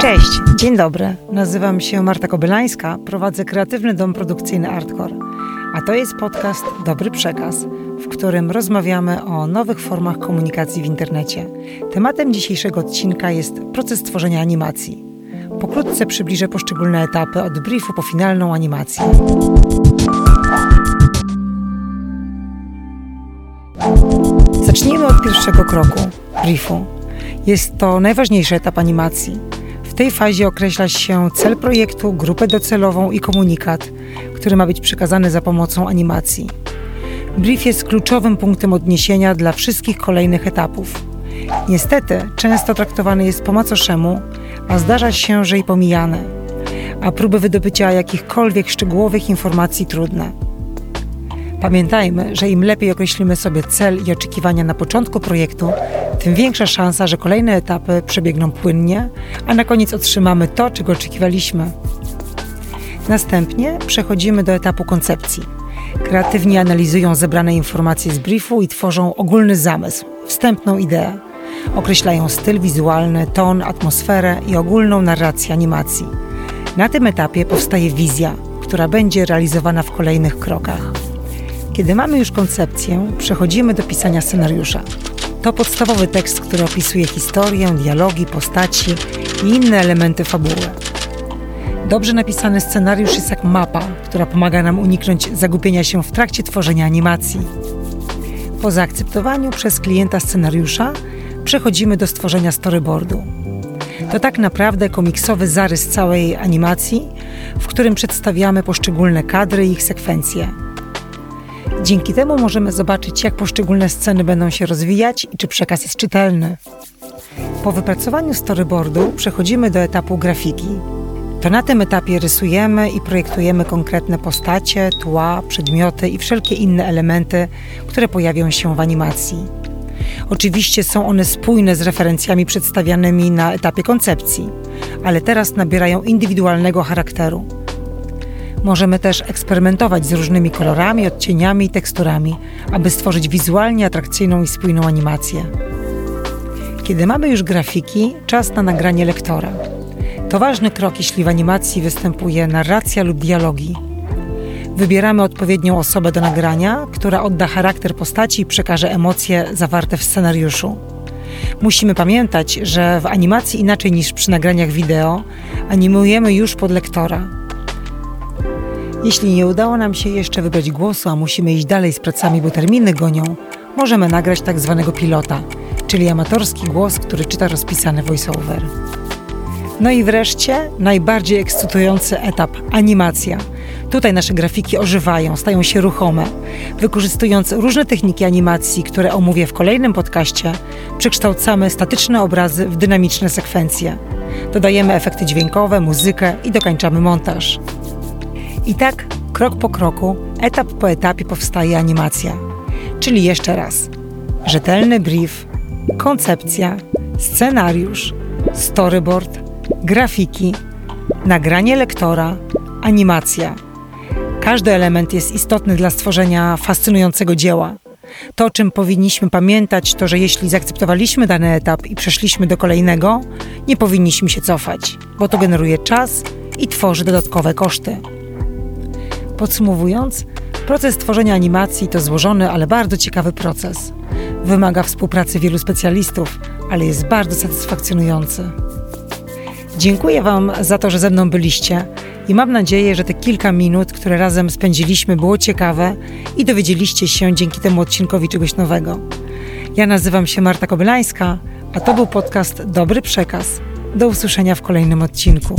Cześć, dzień dobry. Nazywam się Marta Kobylańska, prowadzę kreatywny dom produkcyjny Artcore. A to jest podcast Dobry Przekaz, w którym rozmawiamy o nowych formach komunikacji w internecie. Tematem dzisiejszego odcinka jest proces tworzenia animacji. Pokrótce przybliżę poszczególne etapy od briefu po finalną animację. Zacznijmy od pierwszego kroku briefu. Jest to najważniejszy etap animacji. W tej fazie określa się cel projektu, grupę docelową i komunikat, który ma być przekazany za pomocą animacji. Brief jest kluczowym punktem odniesienia dla wszystkich kolejnych etapów. Niestety, często traktowany jest po macoszemu, a zdarza się, że i pomijany, a próby wydobycia jakichkolwiek szczegółowych informacji trudne. Pamiętajmy, że im lepiej określimy sobie cel i oczekiwania na początku projektu, tym większa szansa, że kolejne etapy przebiegną płynnie, a na koniec otrzymamy to, czego oczekiwaliśmy. Następnie przechodzimy do etapu koncepcji. Kreatywni analizują zebrane informacje z briefu i tworzą ogólny zamysł, wstępną ideę. Określają styl wizualny, ton, atmosferę i ogólną narrację animacji. Na tym etapie powstaje wizja, która będzie realizowana w kolejnych krokach. Kiedy mamy już koncepcję, przechodzimy do pisania scenariusza. To podstawowy tekst, który opisuje historię, dialogi, postaci i inne elementy fabuły. Dobrze napisany scenariusz jest jak mapa, która pomaga nam uniknąć zagubienia się w trakcie tworzenia animacji. Po zaakceptowaniu przez klienta scenariusza przechodzimy do stworzenia storyboardu. To tak naprawdę komiksowy zarys całej animacji, w którym przedstawiamy poszczególne kadry i ich sekwencje. Dzięki temu możemy zobaczyć, jak poszczególne sceny będą się rozwijać i czy przekaz jest czytelny. Po wypracowaniu storyboardu przechodzimy do etapu grafiki. To na tym etapie rysujemy i projektujemy konkretne postacie, tła, przedmioty i wszelkie inne elementy, które pojawią się w animacji. Oczywiście są one spójne z referencjami przedstawianymi na etapie koncepcji, ale teraz nabierają indywidualnego charakteru. Możemy też eksperymentować z różnymi kolorami, odcieniami i teksturami, aby stworzyć wizualnie atrakcyjną i spójną animację. Kiedy mamy już grafiki, czas na nagranie lektora. To ważny krok, jeśli w animacji występuje narracja lub dialogi. Wybieramy odpowiednią osobę do nagrania, która odda charakter postaci i przekaże emocje zawarte w scenariuszu. Musimy pamiętać, że w animacji inaczej niż przy nagraniach wideo animujemy już pod lektora. Jeśli nie udało nam się jeszcze wybrać głosu, a musimy iść dalej z pracami, bo terminy gonią, możemy nagrać tak zwanego pilota, czyli amatorski głos, który czyta rozpisany voiceover. No i wreszcie najbardziej ekscytujący etap animacja. Tutaj nasze grafiki ożywają, stają się ruchome. Wykorzystując różne techniki animacji, które omówię w kolejnym podcaście, przekształcamy statyczne obrazy w dynamiczne sekwencje. Dodajemy efekty dźwiękowe, muzykę i dokańczamy montaż. I tak, krok po kroku, etap po etapie powstaje animacja. Czyli jeszcze raz: rzetelny brief, koncepcja, scenariusz, storyboard, grafiki, nagranie lektora, animacja. Każdy element jest istotny dla stworzenia fascynującego dzieła. To, o czym powinniśmy pamiętać, to, że jeśli zaakceptowaliśmy dany etap i przeszliśmy do kolejnego, nie powinniśmy się cofać, bo to generuje czas i tworzy dodatkowe koszty. Podsumowując, proces tworzenia animacji to złożony, ale bardzo ciekawy proces. Wymaga współpracy wielu specjalistów, ale jest bardzo satysfakcjonujący. Dziękuję Wam za to, że ze mną byliście i mam nadzieję, że te kilka minut, które razem spędziliśmy, było ciekawe i dowiedzieliście się dzięki temu odcinkowi czegoś nowego. Ja nazywam się Marta Kobylańska, a to był podcast Dobry Przekaz. Do usłyszenia w kolejnym odcinku.